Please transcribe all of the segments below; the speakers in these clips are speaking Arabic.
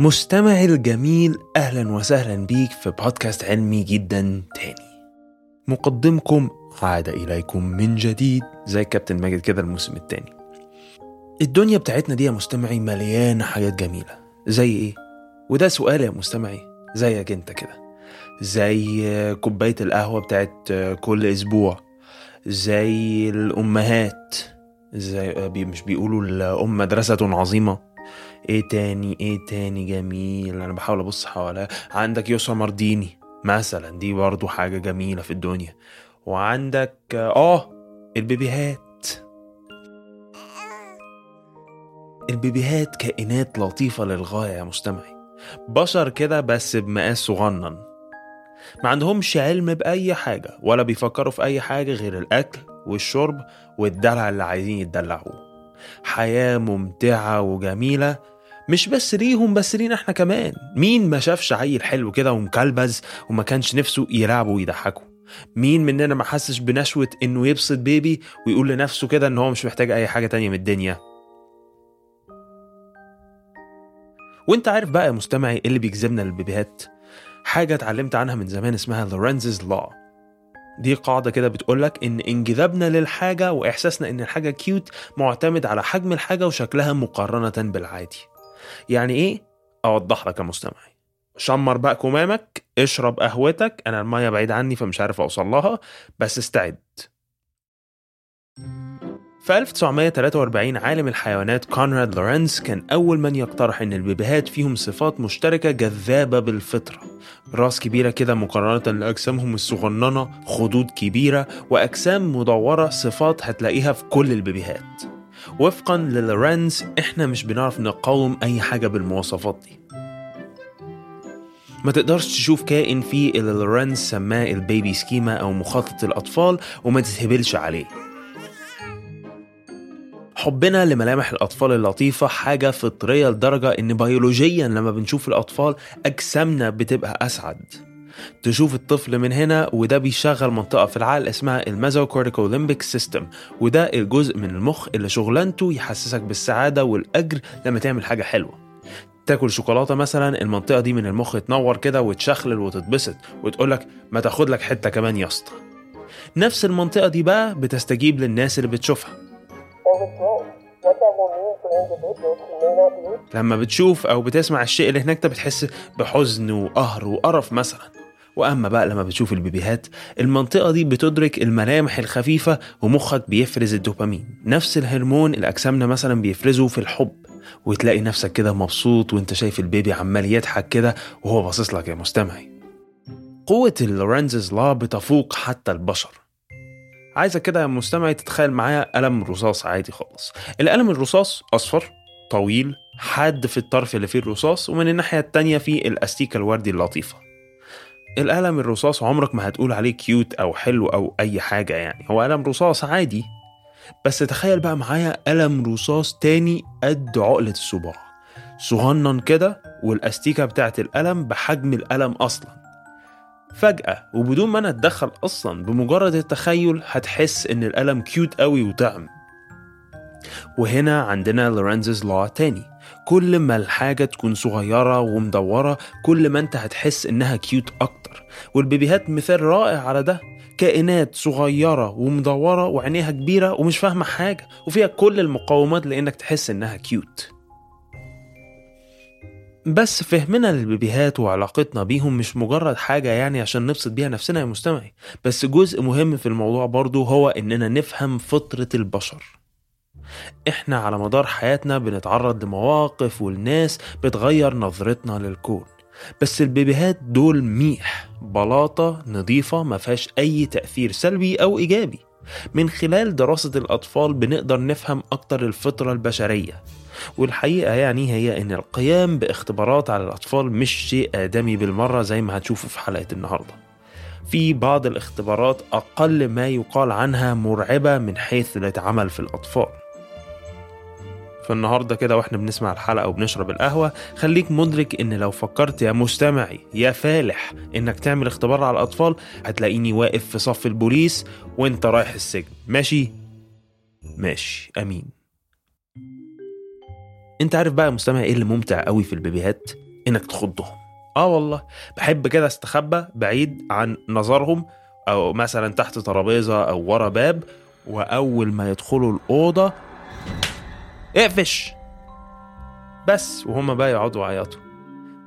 مستمعي الجميل أهلا وسهلا بيك في بودكاست علمي جدا تاني. مقدمكم عاد إليكم من جديد زي كابتن ماجد كده الموسم التاني. الدنيا بتاعتنا دي يا مستمعي مليانة حاجات جميلة. زي إيه؟ وده سؤال يا مستمعي زيك أنت كده. زي كوباية القهوة بتاعت كل أسبوع. زي الأمهات. زي مش بيقولوا الأم مدرسة عظيمة. إيه تاني؟ إيه تاني جميل؟ أنا بحاول ابص حواليا. عندك يسرا مرديني مثلا دي برضو حاجة جميلة في الدنيا. وعندك آه البيبيهات. البيبيهات كائنات لطيفة للغاية يا مستمعي. بشر كده بس بمقاس صغنن. ما عندهمش علم بأي حاجة ولا بيفكروا في أي حاجة غير الأكل والشرب والدلع اللي عايزين يتدلعوه. حياة ممتعة وجميلة مش بس ليهم بس لينا إحنا كمان. مين ما شافش عيل حلو كده ومكلبز وما كانش نفسه يلعبه ويضحكه مين مننا ما حسش بنشوة إنه يبسط بيبي ويقول لنفسه كده إن هو مش محتاج أي حاجة تانية من الدنيا؟ وأنت عارف بقى يا مستمعي إيه اللي بيجذبنا للبيبيهات؟ حاجة اتعلمت عنها من زمان اسمها لورنزز لا دي قاعدة كده بتقولك إن انجذابنا للحاجة وإحساسنا إن الحاجة cute معتمد على حجم الحاجة وشكلها مقارنة بالعادي. يعني إيه؟ أوضح لك يا مستمعي. شمر بقى كمامك اشرب قهوتك أنا المية بعيد عني فمش عارف أوصل لها بس استعد. في 1943 عالم الحيوانات كونراد لورنس كان أول من يقترح إن البيبيهات فيهم صفات مشتركة جذابة بالفطرة. راس كبيرة كده مقارنة لأجسامهم الصغننة خدود كبيرة وأجسام مدورة صفات هتلاقيها في كل البيبيهات. وفقا للورنس إحنا مش بنعرف نقاوم أي حاجة بالمواصفات دي. ما تقدرش تشوف كائن فيه اللي لورنس سماه ال baby schema أو مخطط الأطفال وما تتهبلش عليه. حبنا لملامح الأطفال اللطيفة حاجة فطرية لدرجة إن بيولوجيا لما بنشوف الأطفال أجسامنا بتبقى أسعد. تشوف الطفل من هنا وده بيشغل منطقة في العقل اسمها ال mesocorticolimbic system وده الجزء من المخ اللي شغلانته يحسسك بالسعادة والأجر لما تعمل حاجة حلوة. تاكل شوكولاتة مثلا المنطقة دي من المخ تنور كده وتشخلل وتتبسط وتقولك ما تاخد لك حتة كمان يا اسطى. نفس المنطقة دي بقى بتستجيب للناس اللي بتشوفها. لما بتشوف أو بتسمع الشيء اللي هناك ده بتحس بحزن وقهر وقرف مثلا. وأما بقى لما بتشوف البيبيهات المنطقة دي بتدرك الملامح الخفيفة ومخك بيفرز الدوبامين. نفس الهرمون اللي أجسامنا مثلا بيفرزه في الحب. وتلاقي نفسك كده مبسوط وأنت شايف البيبي عمال يضحك كده وهو باصص لك يا مستمعي. قوة ال Lorenz's law بتفوق حتى البشر. عايزك كده يا مستمعي تتخيل معايا قلم رصاص عادي خالص. القلم الرصاص أصفر طويل حاد في الطرف اللي فيه الرصاص ومن الناحية التانية فيه الأستيكة الوردي اللطيفة. القلم الرصاص عمرك ما هتقول عليه cute أو حلو أو أي حاجة يعني. هو قلم رصاص عادي بس تخيل بقى معايا قلم رصاص تاني قد عقلة الصباع. صغنن كده والأستيكة بتاعت القلم بحجم القلم أصلا. فجأة وبدون ما أنا أتدخل أصلا بمجرد التخيل هتحس إن القلم cute قوي وطعم. وهنا عندنا Lorenz's law تاني. كل ما الحاجة تكون صغيرة ومدورة كل ما أنت هتحس إنها cute أكتر. والبيبيهات مثال رائع على ده. كائنات صغيرة ومدورة وعينيها كبيرة ومش فاهمة حاجة وفيها كل المقومات لإنك تحس إنها cute بس فهمنا للبيبيهات وعلاقتنا بيهم مش مجرد حاجة يعني عشان نبسط بيها نفسنا يا مستمعي. بس جزء مهم في الموضوع برضو هو إننا نفهم فطرة البشر. إحنا على مدار حياتنا بنتعرض لمواقف والناس بتغير نظرتنا للكون. بس البيبيهات دول ميح بلاطة نظيفة ما فيهاش أي تأثير سلبي أو إيجابي. من خلال دراسة الأطفال بنقدر نفهم أكتر الفطرة البشرية. والحقيقة يعني هي إن القيام باختبارات على الأطفال مش شيء آدمي بالمرة زي ما هتشوفوا في حلقة النهاردة. في بعض الاختبارات أقل ما يقال عنها مرعبة من حيث اللي اتعمل في الأطفال. فالنهارده كده وإحنا بنسمع الحلقة وبنشرب القهوة خليك مدرك إن لو فكرت يا مستمعي يا فالح إنك تعمل اختبار على الأطفال هتلاقيني واقف في صف البوليس وأنت رايح السجن. ماشي؟ ماشي. أمين. أنت عارف بقى يا مستمع إيه اللي ممتع قوي في البيبيهات؟ إنك تخضهم. آه والله. بحب كده أستخبى بعيد عن نظرهم أو مثلا تحت ترابيزة أو ورا باب وأول ما يدخلوا الأوضة اقفش. بس وهما بقى يقعدوا يعيطوا.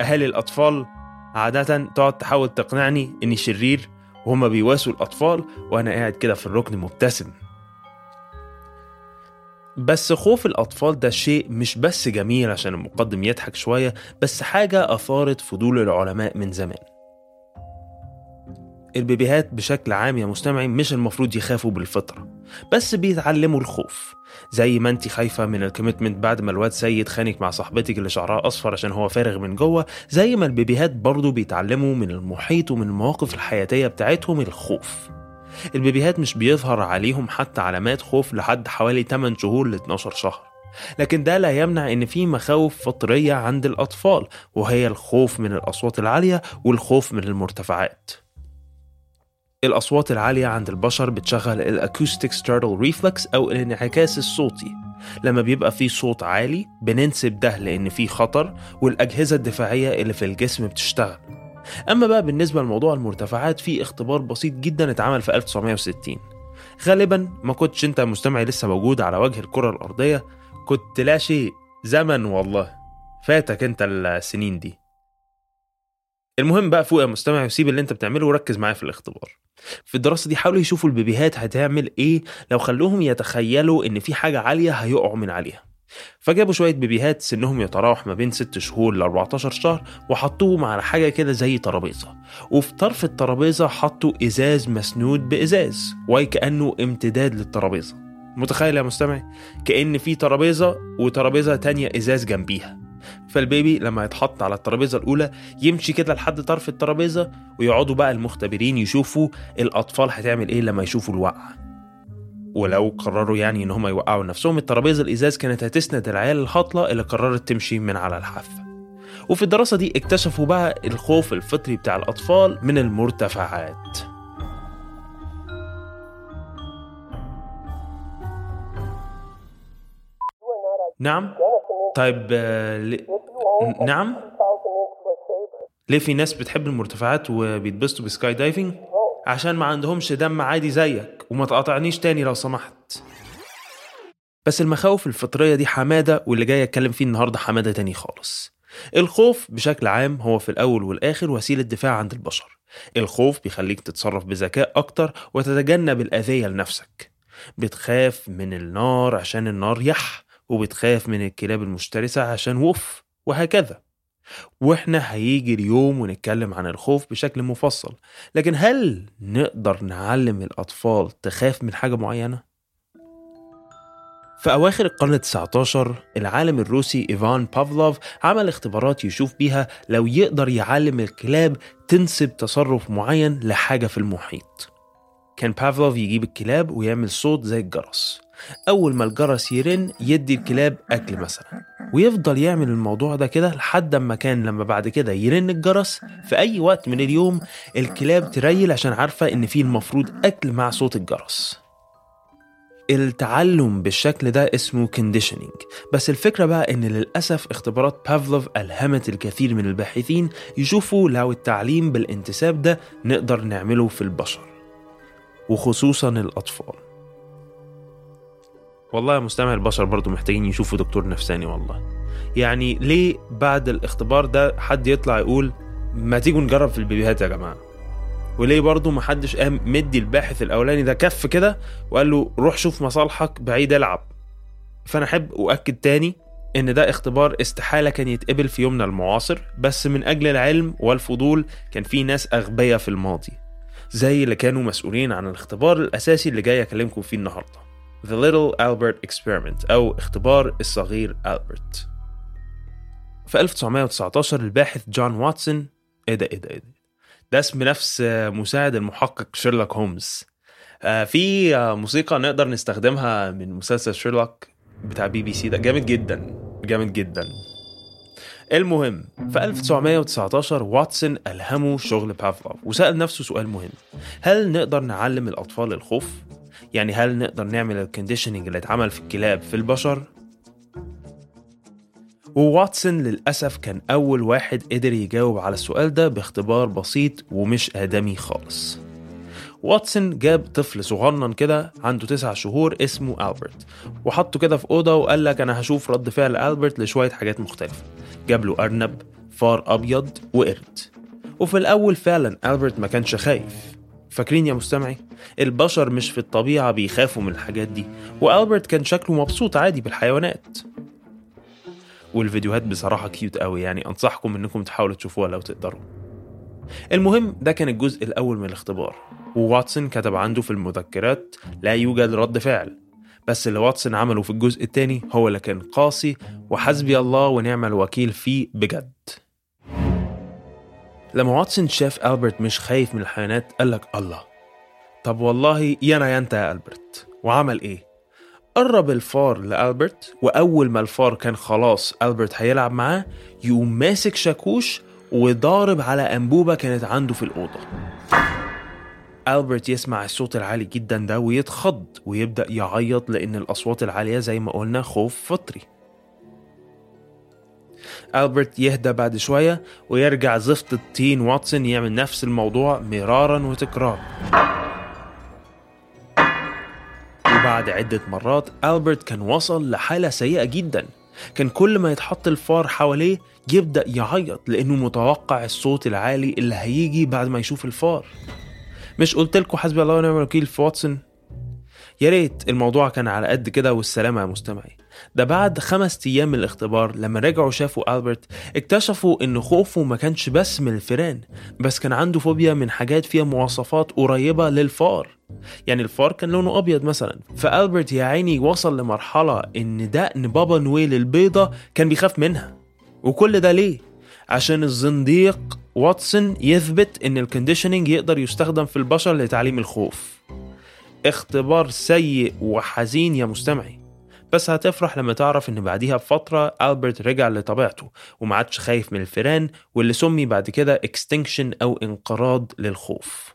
أهالي الأطفال عادة تقعد تحاول تقنعني إني شرير وهما بيواسوا الأطفال وأنا قاعد كده في الركن مبتسم. بس خوف الأطفال ده شيء مش بس جميل عشان المقدم يضحك شوية بس حاجة أثارت فضول العلماء من زمان. البيبيهات بشكل عام يا مستمعي مش المفروض يخافوا بالفطرة. بس بيتعلموا الخوف. زي ما انت خايفة من ال commitment بعد ما الواد سيد خانك مع صاحبتك اللي شعرها أصفر عشان هو فارغ من جوه زي ما البيبيهات برضو بيتعلموا من المحيط ومن المواقف الحياتية بتاعتهم الخوف. البيبيهات مش بيظهر عليهم حتى علامات خوف لحد حوالي 8 شهور ل 12 شهر. لكن ده لا يمنع إن في مخاوف فطرية عند الأطفال وهي الخوف من الأصوات العالية والخوف من المرتفعات. الأصوات العالية عند البشر بتشغل ال acoustic startle reflex أو الانعكاس الصوتي. لما بيبقى في صوت عالي بننسب ده لأن في خطر والأجهزة الدفاعية اللي في الجسم بتشتغل. أما بقى بالنسبة لموضوع المرتفعات في اختبار بسيط جدا اتعمل في 1960 غالبا ما كنتش أنت مستمعي لسه موجود على وجه الكرة الأرضية كنت لا شيء. زمن والله. فاتك أنت السنين دي. المهم بقى فوق يا مستمع وسيب اللي انت بتعمله وركز معايا في الاختبار. في الدراسة دي حاولوا يشوفوا البيبيهات هتعمل إيه لو خلوهم يتخيلوا ان في حاجة عالية هيقعوا من عليها. فجابوا شوية بيبيهات سنهم يتراوح ما بين 6 شهور ل 14 شهر وحطوهم على حاجة كده زي ترابيزة. وفي طرف الترابيزة حطوا إزاز مسنود بإزاز وكأنه امتداد للترابيزة. متخيل يا مستمع؟ كأن في ترابيزة وترابيزة تانية إزاز جنبيها. فالبيبي لما يتحط على الترابيزة الأولى يمشي كده لحد طرف الترابيزة ويقعدوا بقى المختبرين يشوفوا الأطفال هتعمل إيه لما يشوفوا الوقعة. ولو قرروا يعني إن هم يوقعوا نفسهم الترابيزة الإزاز كانت هتسند العيال الهطلة اللي قررت تمشي من على الحافة. وفي الدراسة دي اكتشفوا بقى الخوف الفطري بتاع الأطفال من المرتفعات. نعم. طيب آه، نعم 2000 inch saber, ليه في ناس بتحب المرتفعات وبيتبسطوا بالسكاي دايفنج؟ عشان ما عندهمش دم عادي زيك وما تقاطعنيش تاني لو سمحت. بس المخاوف الفطرية دي حمادة واللي جاي اتكلم فيه النهاردة حمادة تاني خالص. الخوف بشكل عام هو في الأول والآخر وسيلة دفاع عند البشر. الخوف بيخليك تتصرف بذكاء أكتر وتتجنب الأذية لنفسك. بتخاف من النار عشان النار يح وبتخاف من الكلاب المفترسة عشان وف وهكذا. وإحنا هيجي اليوم ونتكلم عن الخوف بشكل مفصل لكن هل نقدر نعلم الأطفال تخاف من حاجة معينة؟ في أواخر القرن ال 19 العالم الروسي إيفان بافلوف عمل اختبارات يشوف بيها لو يقدر يعلم الكلاب تنسب تصرف معين لحاجة في المحيط. كان بافلوف يجيب الكلاب ويعمل صوت زي الجرس. أول ما الجرس يرن يدي الكلاب أكل مثلا ويفضل يعمل الموضوع ده كده لحد ما كان لما بعد كده يرن الجرس. في أي وقت من اليوم الكلاب تريل عشان عارفة إن في المفروض أكل مع صوت الجرس. التعلم بالشكل ده اسمه conditioning. بس الفكرة بقى إن للأسف اختبارات بافلوف ألهمت الكثير من الباحثين يشوفوا لو التعليم بالانتساب ده نقدر نعمله في البشر وخصوصا الأطفال. والله يا مستمع البشر برضو محتاجين يشوفوا دكتور نفساني والله. يعني ليه بعد الاختبار ده حد يطلع يقول ما تيجوا نجرب في البيبيهات يا جماعة؟ وليه برضه محدش قام مدي الباحث الأولاني ده كف كده وقال له روح شوف مصالحك بعيد العب. فأنا أحب أؤكد تاني إن ده اختبار استحالة كان يتقبل في يومنا المعاصر بس من أجل العلم والفضول كان في ناس أغبياء في الماضي زي اللي كانوا مسؤولين عن الاختبار الأساسي اللي جاي أكلمكم فيه النهارده. The Little Albert Experiment أو اختبار الصغير ألبرت في 1919 الباحث جون واتسون إيه ده إيه ده إيه ده. ده اسم نفس مساعد المحقق شيرلوك هومز. آه، في موسيقى نقدر نستخدمها من مسلسل شيرلوك بتاع بي بي سي ده. جامد جدا جامد جدا. المهم في 1919 واتسون ألهمه شغل بافلوف وسأل نفسه سؤال مهم. هل نقدر نعلم الأطفال الخوف؟ يعني هل نقدر نعمل ال conditioning اللي اتعمل في الكلاب في البشر؟ وواتسون للأسف كان أول واحد قدر يجاوب على السؤال ده باختبار بسيط ومش آدمي خالص. واتسون جاب طفل صغنن كده عنده تسع شهور اسمه ألبرت وحطه كده في أوضة وقال لك أنا هشوف رد فعل ألبرت لشوية حاجات مختلفة. جاب له أرنب فار أبيض وقرد. وفي الأول فعلا ألبرت ما كانش خايف. فاكرين يا مستمعي؟ البشر مش في الطبيعة بيخافوا من الحاجات دي وألبرت كان شكله مبسوط عادي بالحيوانات. والفيديوهات بصراحة كيوت قوي يعني أنصحكم إنكم تحاولوا تشوفوها لو تقدروا. المهم ده كان الجزء الأول من الاختبار وواتسون كتب عنده في المذكرات لا يوجد رد فعل. بس اللي واتسون عمله في الجزء الثاني هو اللي كان قاسي وحسبي الله ونعم الوكيل فيه بجد. لما واتسون شاف ألبرت مش خايف من الحيوانات قال لك الله. طب والله يانا يا أنت يا ألبرت. وعمل إيه؟ قرب الفار لألبرت وأول ما الفار كان خلاص ألبرت هيلعب معاه يقوم ماسك شاكوش وضارب على أنبوبة كانت عنده في الأوضة. ألبرت يسمع الصوت العالي جدا ده ويتخض ويبدأ يعيط لأن الأصوات العالية زي ما قلنا خوف فطري. ألبرت يهدى بعد شوية ويرجع زفت التين واتسون يعمل نفس الموضوع مرارا وتكرارا. وبعد عدة مرات ألبرت كان وصل لحالة سيئة جدا. كان كل ما يتحط الفار حواليه يبدأ يعيط لأنه متوقع الصوت العالي اللي هيجي بعد ما يشوف الفار. مش قلت لكم حسبي الله ونعم الوكيل في واتسون؟ يا ريت الموضوع كان على قد كده والسلامة يا مستمعي. ده بعد خمس أيام من الاختبار لما رجعوا شافوا ألبرت اكتشفوا إن خوفه ما كانش بس من الفيران بس كان عنده فوبيا من حاجات فيها مواصفات قريبة للفار. يعني الفار كان لونه أبيض مثلا. فألبرت يا عيني وصل لمرحلة إن دقن بابا نويل البيضة كان بيخاف منها. وكل ده ليه؟ عشان الزنديق واتسون يثبت إن ال conditioning يقدر يستخدم في البشر لتعليم الخوف. اختبار سيء وحزين يا مستمعي. بس هتفرح لما تعرف إن بعديها بفترة ألبرت رجع لطبيعته وما عادش خايف من الفيران واللي سمي بعد كده extinction أو انقراض للخوف.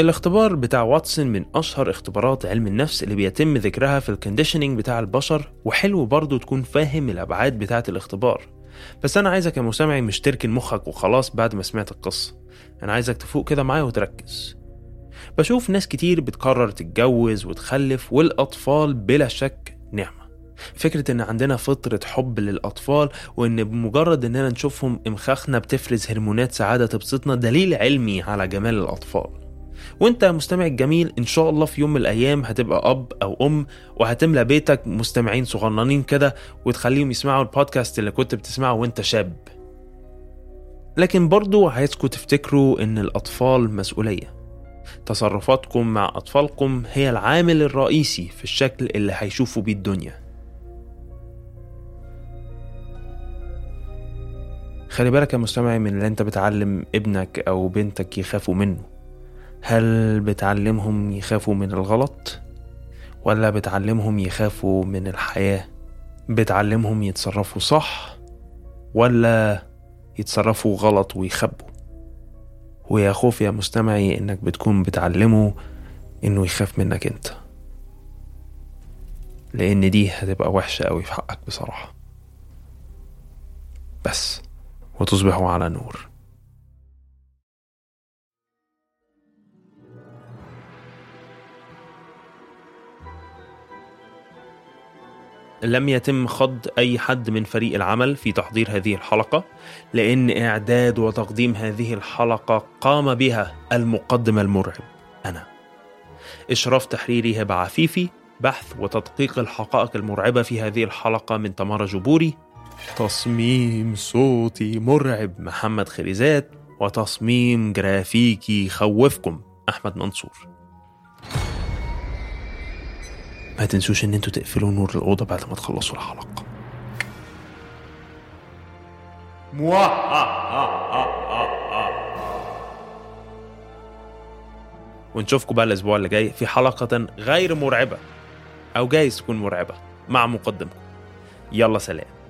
الاختبار بتاع واتسون من أشهر اختبارات علم النفس اللي بيتم ذكرها في ال conditioning بتاع البشر وحلو برضه تكون فاهم الأبعاد بتاعة الاختبار. بس أنا عايزك يا مستمعي مش تركن مخك وخلاص بعد ما سمعت القصة. أنا عايزك تفوق كده معايا وتركز. بشوف ناس كتير بتقرر تتجوز وتخلف والأطفال بلا شك نعمة. فكرة إن عندنا فطرة حب للأطفال وإن بمجرد إننا نشوفهم إمخاخنا بتفرز هرمونات سعادة تبسطنا دليل علمي على جمال الأطفال. وإنت مستمع الجميل إن شاء الله في يوم من الأيام هتبقى أب أو أم وهتملى بيتك مستمعين صغننين كده وتخليهم يسمعوا البودكاست اللي كنت بتسمعه وإنت شاب. لكن برضو عايزكم تفتكروا إن الأطفال مسؤولية. تصرفاتكم مع أطفالكم هي العامل الرئيسي في الشكل اللي هيشوفوا بيه الدنيا. خلي بالك يا مستمعي من اللي انت بتعلم ابنك أو بنتك يخافوا منه. هل بتعلمهم يخافوا من الغلط؟ ولا بتعلمهم يخافوا من الحياة؟ بتعلمهم يتصرفوا صح؟ ولا يتصرفوا غلط ويخبوا؟ ويا خوف يا مستمعي إنك بتكون بتعلمه إنه يخاف منك أنت. لأن دي هتبقى وحشة قوي في حقك بصراحة. بس وتصبحوا على نور. لم يتم خض أي حد من فريق العمل في تحضير هذه الحلقة لأن إعداد وتقديم هذه الحلقة قام بها المقدم المرعب أنا. إشراف تحريري هبة عفيفي بحث وتدقيق الحقائق المرعبة في هذه الحلقة من تمارا جبوري تصميم صوتي مرعب محمد خليزات وتصميم جرافيكي خوفكم أحمد منصور. ما تنسوش إن أنتوا تقفلوا نور الأوضة بعد ما تخلصوا الحلقة. ونشوفكم بقى الأسبوع اللي جاي في حلقة غير مرعبة أو جايز تكون مرعبة مع مقدمكم. يلا سلام.